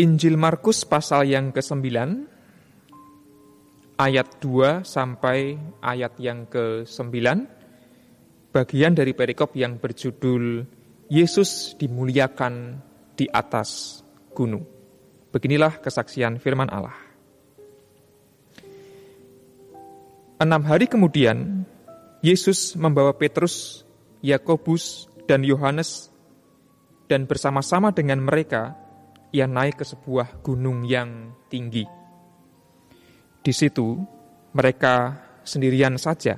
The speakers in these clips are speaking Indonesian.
Injil Markus pasal yang ke-9 ayat 2 sampai ayat yang ke-9 bagian dari perikop yang berjudul Yesus dimuliakan di atas gunung. Beginilah kesaksian firman Allah. Enam hari kemudian, Yesus membawa Petrus, Yakobus, dan Yohanes, dan bersama-sama dengan mereka ia naik ke sebuah gunung yang tinggi. Di situ mereka sendirian saja.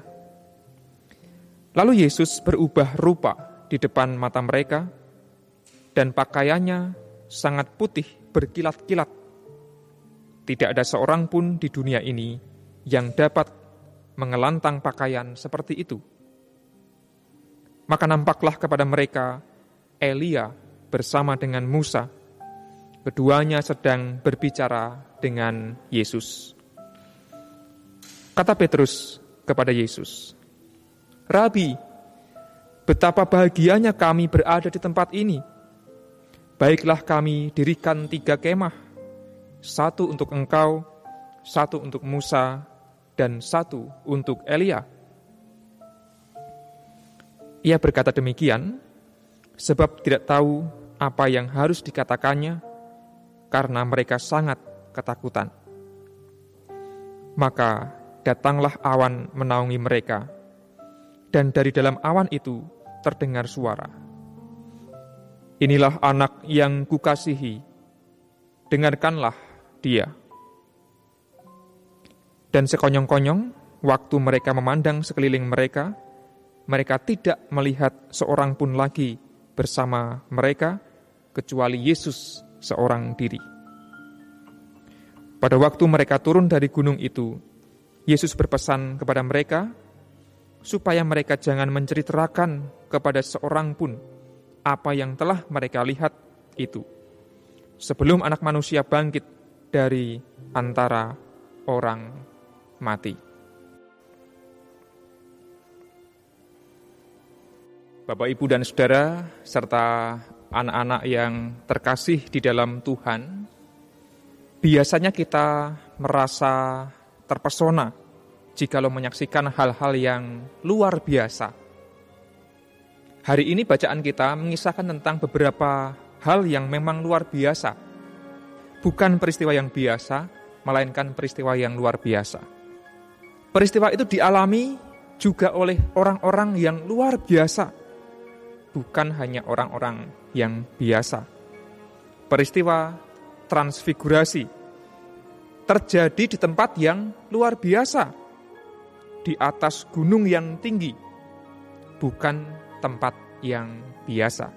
Lalu Yesus berubah rupa di depan mata mereka, dan pakaiannya sangat putih berkilat-kilat. Tidak ada seorang pun di dunia ini yang dapat mengelantang pakaian seperti itu. Maka nampaklah kepada mereka Elia bersama dengan Musa Keduanya sedang berbicara dengan Yesus. Kata Petrus kepada Yesus, "Rabi, betapa bahagianya kami berada di tempat ini. Baiklah kami dirikan tiga kemah, satu untuk engkau, satu untuk Musa, dan satu untuk Elia." Ia berkata demikian sebab tidak tahu apa yang harus dikatakannya karena mereka sangat ketakutan. Maka datanglah awan menaungi mereka, dan dari dalam awan itu terdengar suara. Inilah anak yang kukasihi, dengarkanlah dia. Dan sekonyong-konyong, waktu mereka memandang sekeliling mereka, mereka tidak melihat seorang pun lagi bersama mereka, kecuali Yesus seorang diri. Pada waktu mereka turun dari gunung itu, Yesus berpesan kepada mereka supaya mereka jangan menceritakan kepada seorang pun apa yang telah mereka lihat itu. Sebelum anak manusia bangkit dari antara orang mati. Bapak, Ibu, dan Saudara, serta anak-anak yang terkasih di dalam Tuhan, biasanya kita merasa terpesona jika lo menyaksikan hal-hal yang luar biasa. Hari ini bacaan kita mengisahkan tentang beberapa hal yang memang luar biasa. Bukan peristiwa yang biasa, melainkan peristiwa yang luar biasa. Peristiwa itu dialami juga oleh orang-orang yang luar biasa, bukan hanya orang-orang yang biasa. Peristiwa transfigurasi terjadi di tempat yang luar biasa, di atas gunung yang tinggi, bukan tempat yang biasa.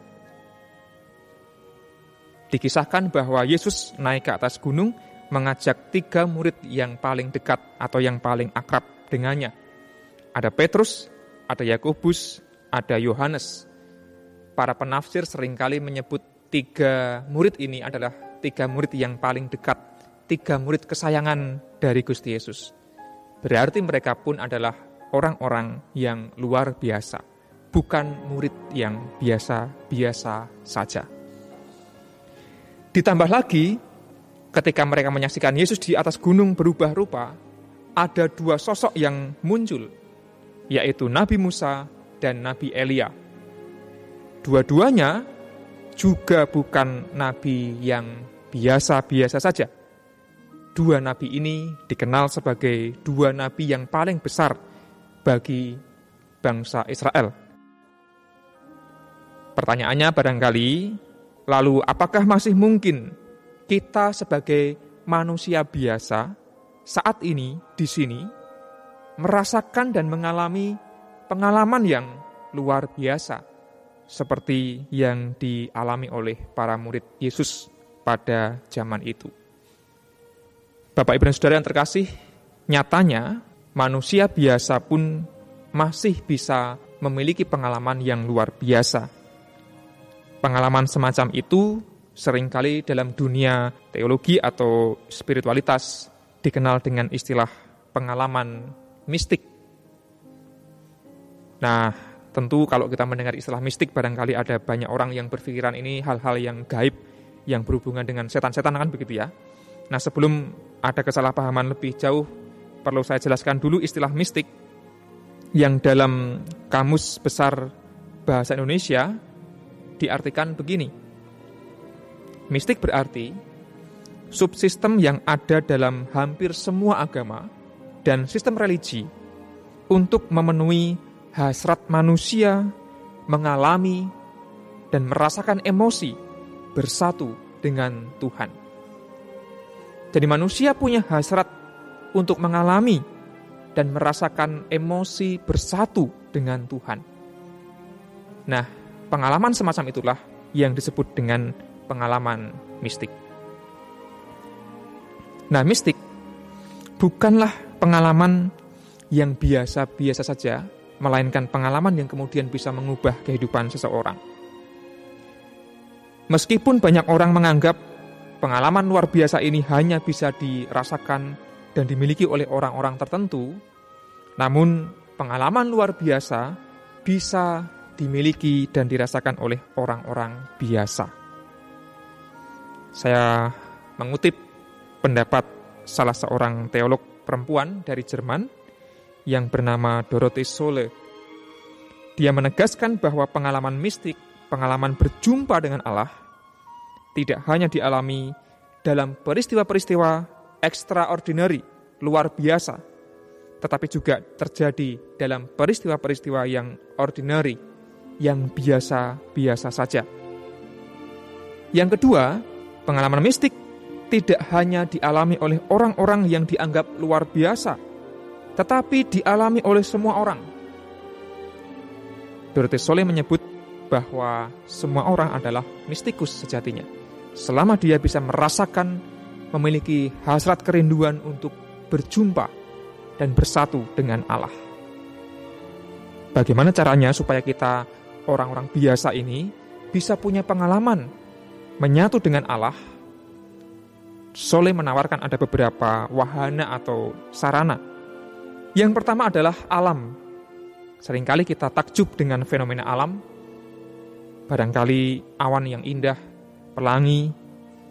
Dikisahkan bahwa Yesus naik ke atas gunung mengajak tiga murid yang paling dekat atau yang paling akrab dengannya. Ada Petrus, ada Yakobus, ada Yohanes para penafsir sering kali menyebut tiga murid ini adalah tiga murid yang paling dekat, tiga murid kesayangan dari Gusti Yesus. Berarti mereka pun adalah orang-orang yang luar biasa, bukan murid yang biasa-biasa saja. Ditambah lagi, ketika mereka menyaksikan Yesus di atas gunung berubah rupa, ada dua sosok yang muncul, yaitu Nabi Musa dan Nabi Elia Dua-duanya juga bukan nabi yang biasa-biasa saja. Dua nabi ini dikenal sebagai dua nabi yang paling besar bagi bangsa Israel. Pertanyaannya barangkali, lalu apakah masih mungkin kita sebagai manusia biasa saat ini di sini merasakan dan mengalami pengalaman yang luar biasa? Seperti yang dialami oleh para murid Yesus pada zaman itu. Bapak Ibu dan Saudara yang terkasih, nyatanya manusia biasa pun masih bisa memiliki pengalaman yang luar biasa. Pengalaman semacam itu sering kali dalam dunia teologi atau spiritualitas dikenal dengan istilah pengalaman mistik. Nah, Tentu kalau kita mendengar istilah mistik barangkali ada banyak orang yang berpikiran ini hal-hal yang gaib, yang berhubungan dengan setan-setan kan begitu ya. Nah, sebelum ada kesalahpahaman lebih jauh, perlu saya jelaskan dulu istilah mistik yang dalam kamus besar bahasa Indonesia diartikan begini. Mistik berarti subsistem yang ada dalam hampir semua agama dan sistem religi untuk memenuhi hasrat manusia mengalami dan merasakan emosi bersatu dengan Tuhan. Jadi manusia punya hasrat untuk mengalami dan merasakan emosi bersatu dengan Tuhan. Nah, pengalaman semacam itulah yang disebut dengan pengalaman mistik. Nah, mistik bukanlah pengalaman yang biasa-biasa saja, melainkan pengalaman yang kemudian bisa mengubah kehidupan seseorang. Meskipun banyak orang menganggap pengalaman luar biasa ini hanya bisa dirasakan dan dimiliki oleh orang-orang tertentu, namun pengalaman luar biasa bisa dimiliki dan dirasakan oleh orang-orang biasa. Saya mengutip pendapat salah seorang teolog perempuan dari Jerman yang bernama Dorothy Sole. Dia menegaskan bahwa pengalaman mistik, pengalaman berjumpa dengan Allah, tidak hanya dialami dalam peristiwa-peristiwa extraordinary, luar biasa, tetapi juga terjadi dalam peristiwa-peristiwa yang ordinary, yang biasa-biasa saja. Yang kedua, pengalaman mistik tidak hanya dialami oleh orang-orang yang dianggap luar biasa, tetapi dialami oleh semua orang. Dorothy Soleh menyebut bahwa semua orang adalah mistikus sejatinya. Selama dia bisa merasakan memiliki hasrat kerinduan untuk berjumpa dan bersatu dengan Allah. Bagaimana caranya supaya kita orang-orang biasa ini bisa punya pengalaman menyatu dengan Allah? Soleh menawarkan ada beberapa wahana atau sarana. Yang pertama adalah alam. Seringkali kita takjub dengan fenomena alam. Barangkali awan yang indah, pelangi,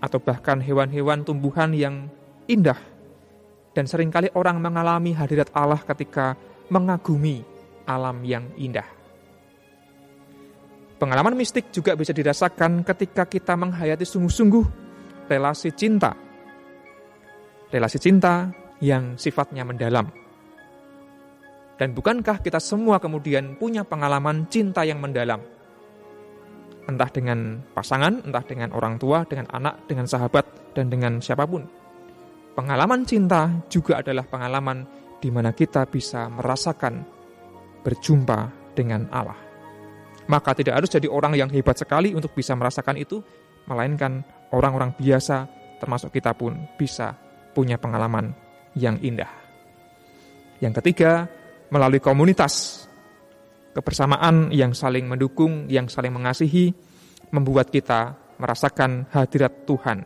atau bahkan hewan-hewan tumbuhan yang indah. Dan sering kali orang mengalami hadirat Allah ketika mengagumi alam yang indah. Pengalaman mistik juga bisa dirasakan ketika kita menghayati sungguh-sungguh relasi cinta. Relasi cinta yang sifatnya mendalam. Dan bukankah kita semua kemudian punya pengalaman cinta yang mendalam? entah dengan pasangan, entah dengan orang tua, dengan anak, dengan sahabat, dan dengan siapa pun. Pengalaman cinta juga adalah pengalaman di mana kita bisa merasakan berjumpa dengan Allah. Maka tidak harus jadi orang yang hebat sekali untuk bisa merasakan itu, melainkan orang-orang biasa, termasuk kita pun bisa punya pengalaman yang indah. Yang ketiga, melalui komunitas Kebersamaan yang saling mendukung, yang saling mengasihi, membuat kita merasakan hadirat Tuhan.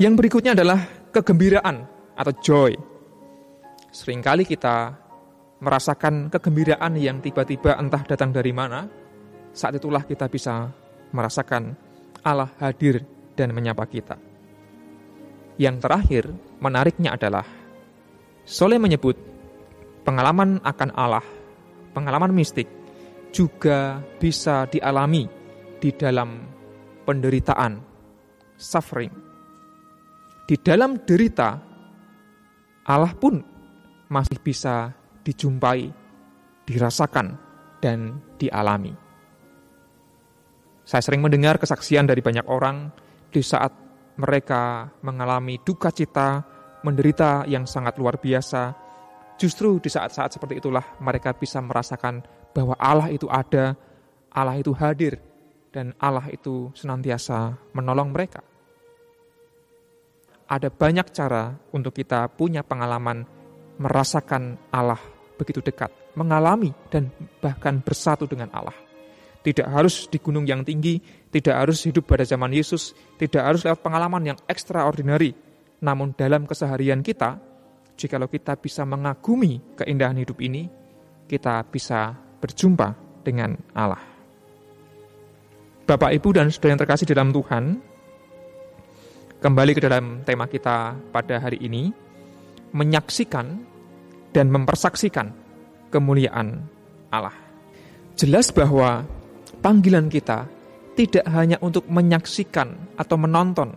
Yang berikutnya adalah kegembiraan atau joy. Seringkali kita merasakan kegembiraan yang tiba-tiba entah datang dari mana, saat itulah kita bisa merasakan Allah hadir dan menyapa kita. Yang terakhir, menariknya adalah Soleh menyebut pengalaman akan Allah, pengalaman mistik juga bisa dialami di dalam penderitaan, suffering. Di dalam derita, Allah pun masih bisa dijumpai, dirasakan, dan dialami. Saya sering mendengar kesaksian dari banyak orang di saat mereka mengalami duka cita, menderita yang sangat luar biasa, Justru di saat-saat seperti itulah mereka bisa merasakan bahwa Allah itu ada, Allah itu hadir, dan Allah itu senantiasa menolong mereka. Ada banyak cara untuk kita punya pengalaman merasakan Allah begitu dekat, mengalami dan bahkan bersatu dengan Allah. Tidak harus di gunung yang tinggi, tidak harus hidup pada zaman Yesus, tidak harus lewat pengalaman yang extraordinary, namun dalam keseharian kita, jikalau kita bisa mengagumi keindahan hidup ini, kita bisa berjumpa dengan Allah. Bapak, Ibu, dan saudara yang terkasih dalam Tuhan, kembali ke dalam tema kita pada hari ini, menyaksikan dan mempersaksikan kemuliaan Allah. Jelas bahwa panggilan kita tidak hanya untuk menyaksikan atau menonton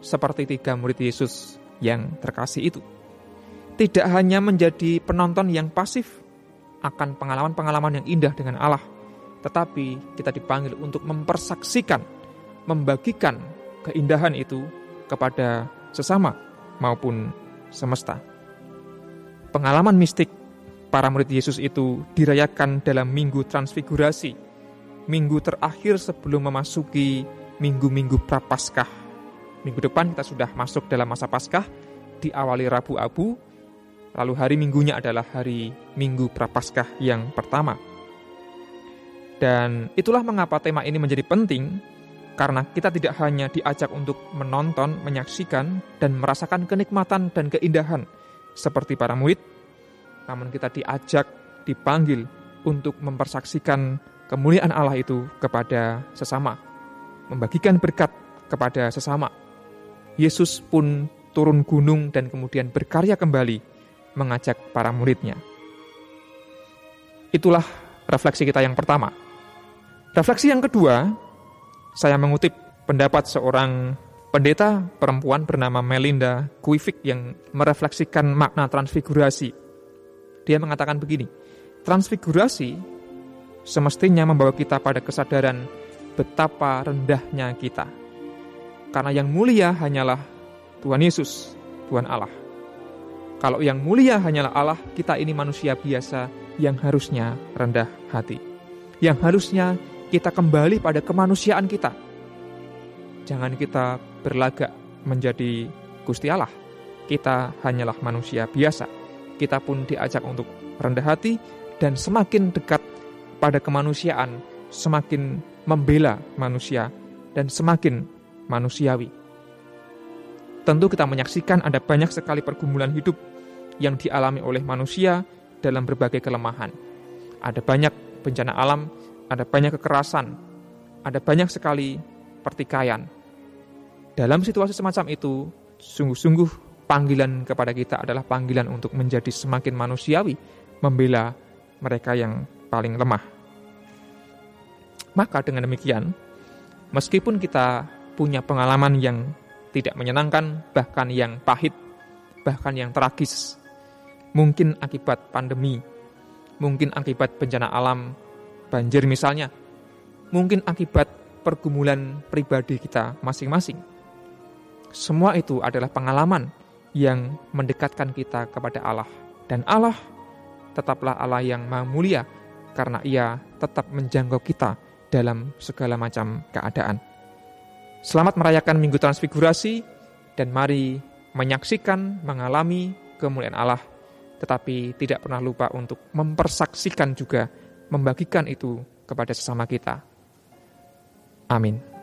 seperti tiga murid Yesus yang terkasih itu. Tidak hanya menjadi penonton yang pasif akan pengalaman-pengalaman yang indah dengan Allah, tetapi kita dipanggil untuk mempersaksikan, membagikan keindahan itu kepada sesama maupun semesta. Pengalaman mistik para murid Yesus itu dirayakan dalam minggu transfigurasi, minggu terakhir sebelum memasuki minggu-minggu prapaskah. Minggu depan kita sudah masuk dalam masa paskah, diawali Rabu Abu, lalu hari minggunya adalah hari Minggu Prapaskah yang pertama. Dan itulah mengapa tema ini menjadi penting, karena kita tidak hanya diajak untuk menonton, menyaksikan, dan merasakan kenikmatan dan keindahan seperti para murid, namun kita diajak, dipanggil untuk mempersaksikan kemuliaan Allah itu kepada sesama, membagikan berkat kepada sesama. Yesus pun turun gunung dan kemudian berkarya kembali mengajak para muridnya. Itulah refleksi kita yang pertama Refleksi yang kedua, saya mengutip pendapat seorang pendeta perempuan bernama Melinda Kuivik yang merefleksikan makna transfigurasi. Dia mengatakan begini, transfigurasi semestinya membawa kita pada kesadaran betapa rendahnya kita. Karena yang mulia hanyalah Tuhan Yesus, Tuhan Allah. Kalau yang mulia hanyalah Allah, kita ini manusia biasa yang harusnya rendah hati. Yang harusnya kita kembali pada kemanusiaan kita. Jangan kita berlagak menjadi Gusti Allah. Kita hanyalah manusia biasa. Kita pun diajak untuk rendah hati dan semakin dekat pada kemanusiaan, semakin membela manusia dan semakin manusiawi. Tentu kita menyaksikan ada banyak sekali pergumulan hidup yang dialami oleh manusia dalam berbagai kelemahan. Ada banyak bencana alam ada banyak kekerasan, ada banyak sekali pertikaian. Dalam situasi semacam itu, sungguh-sungguh panggilan kepada kita adalah panggilan untuk menjadi semakin manusiawi, membela mereka yang paling lemah. Maka dengan demikian, meskipun kita punya pengalaman yang tidak menyenangkan, bahkan yang pahit, bahkan yang tragis, mungkin akibat pandemi, mungkin akibat bencana alam, banjir misalnya, mungkin akibat pergumulan pribadi kita masing-masing. Semua itu adalah pengalaman yang mendekatkan kita kepada Allah. Dan Allah tetaplah Allah yang maha mulia karena ia tetap menjangkau kita dalam segala macam keadaan. Selamat merayakan Minggu Transfigurasi dan mari menyaksikan, mengalami kemuliaan Allah, tetapi tidak pernah lupa untuk mempersaksikan juga membagikan itu kepada sesama kita. Amin.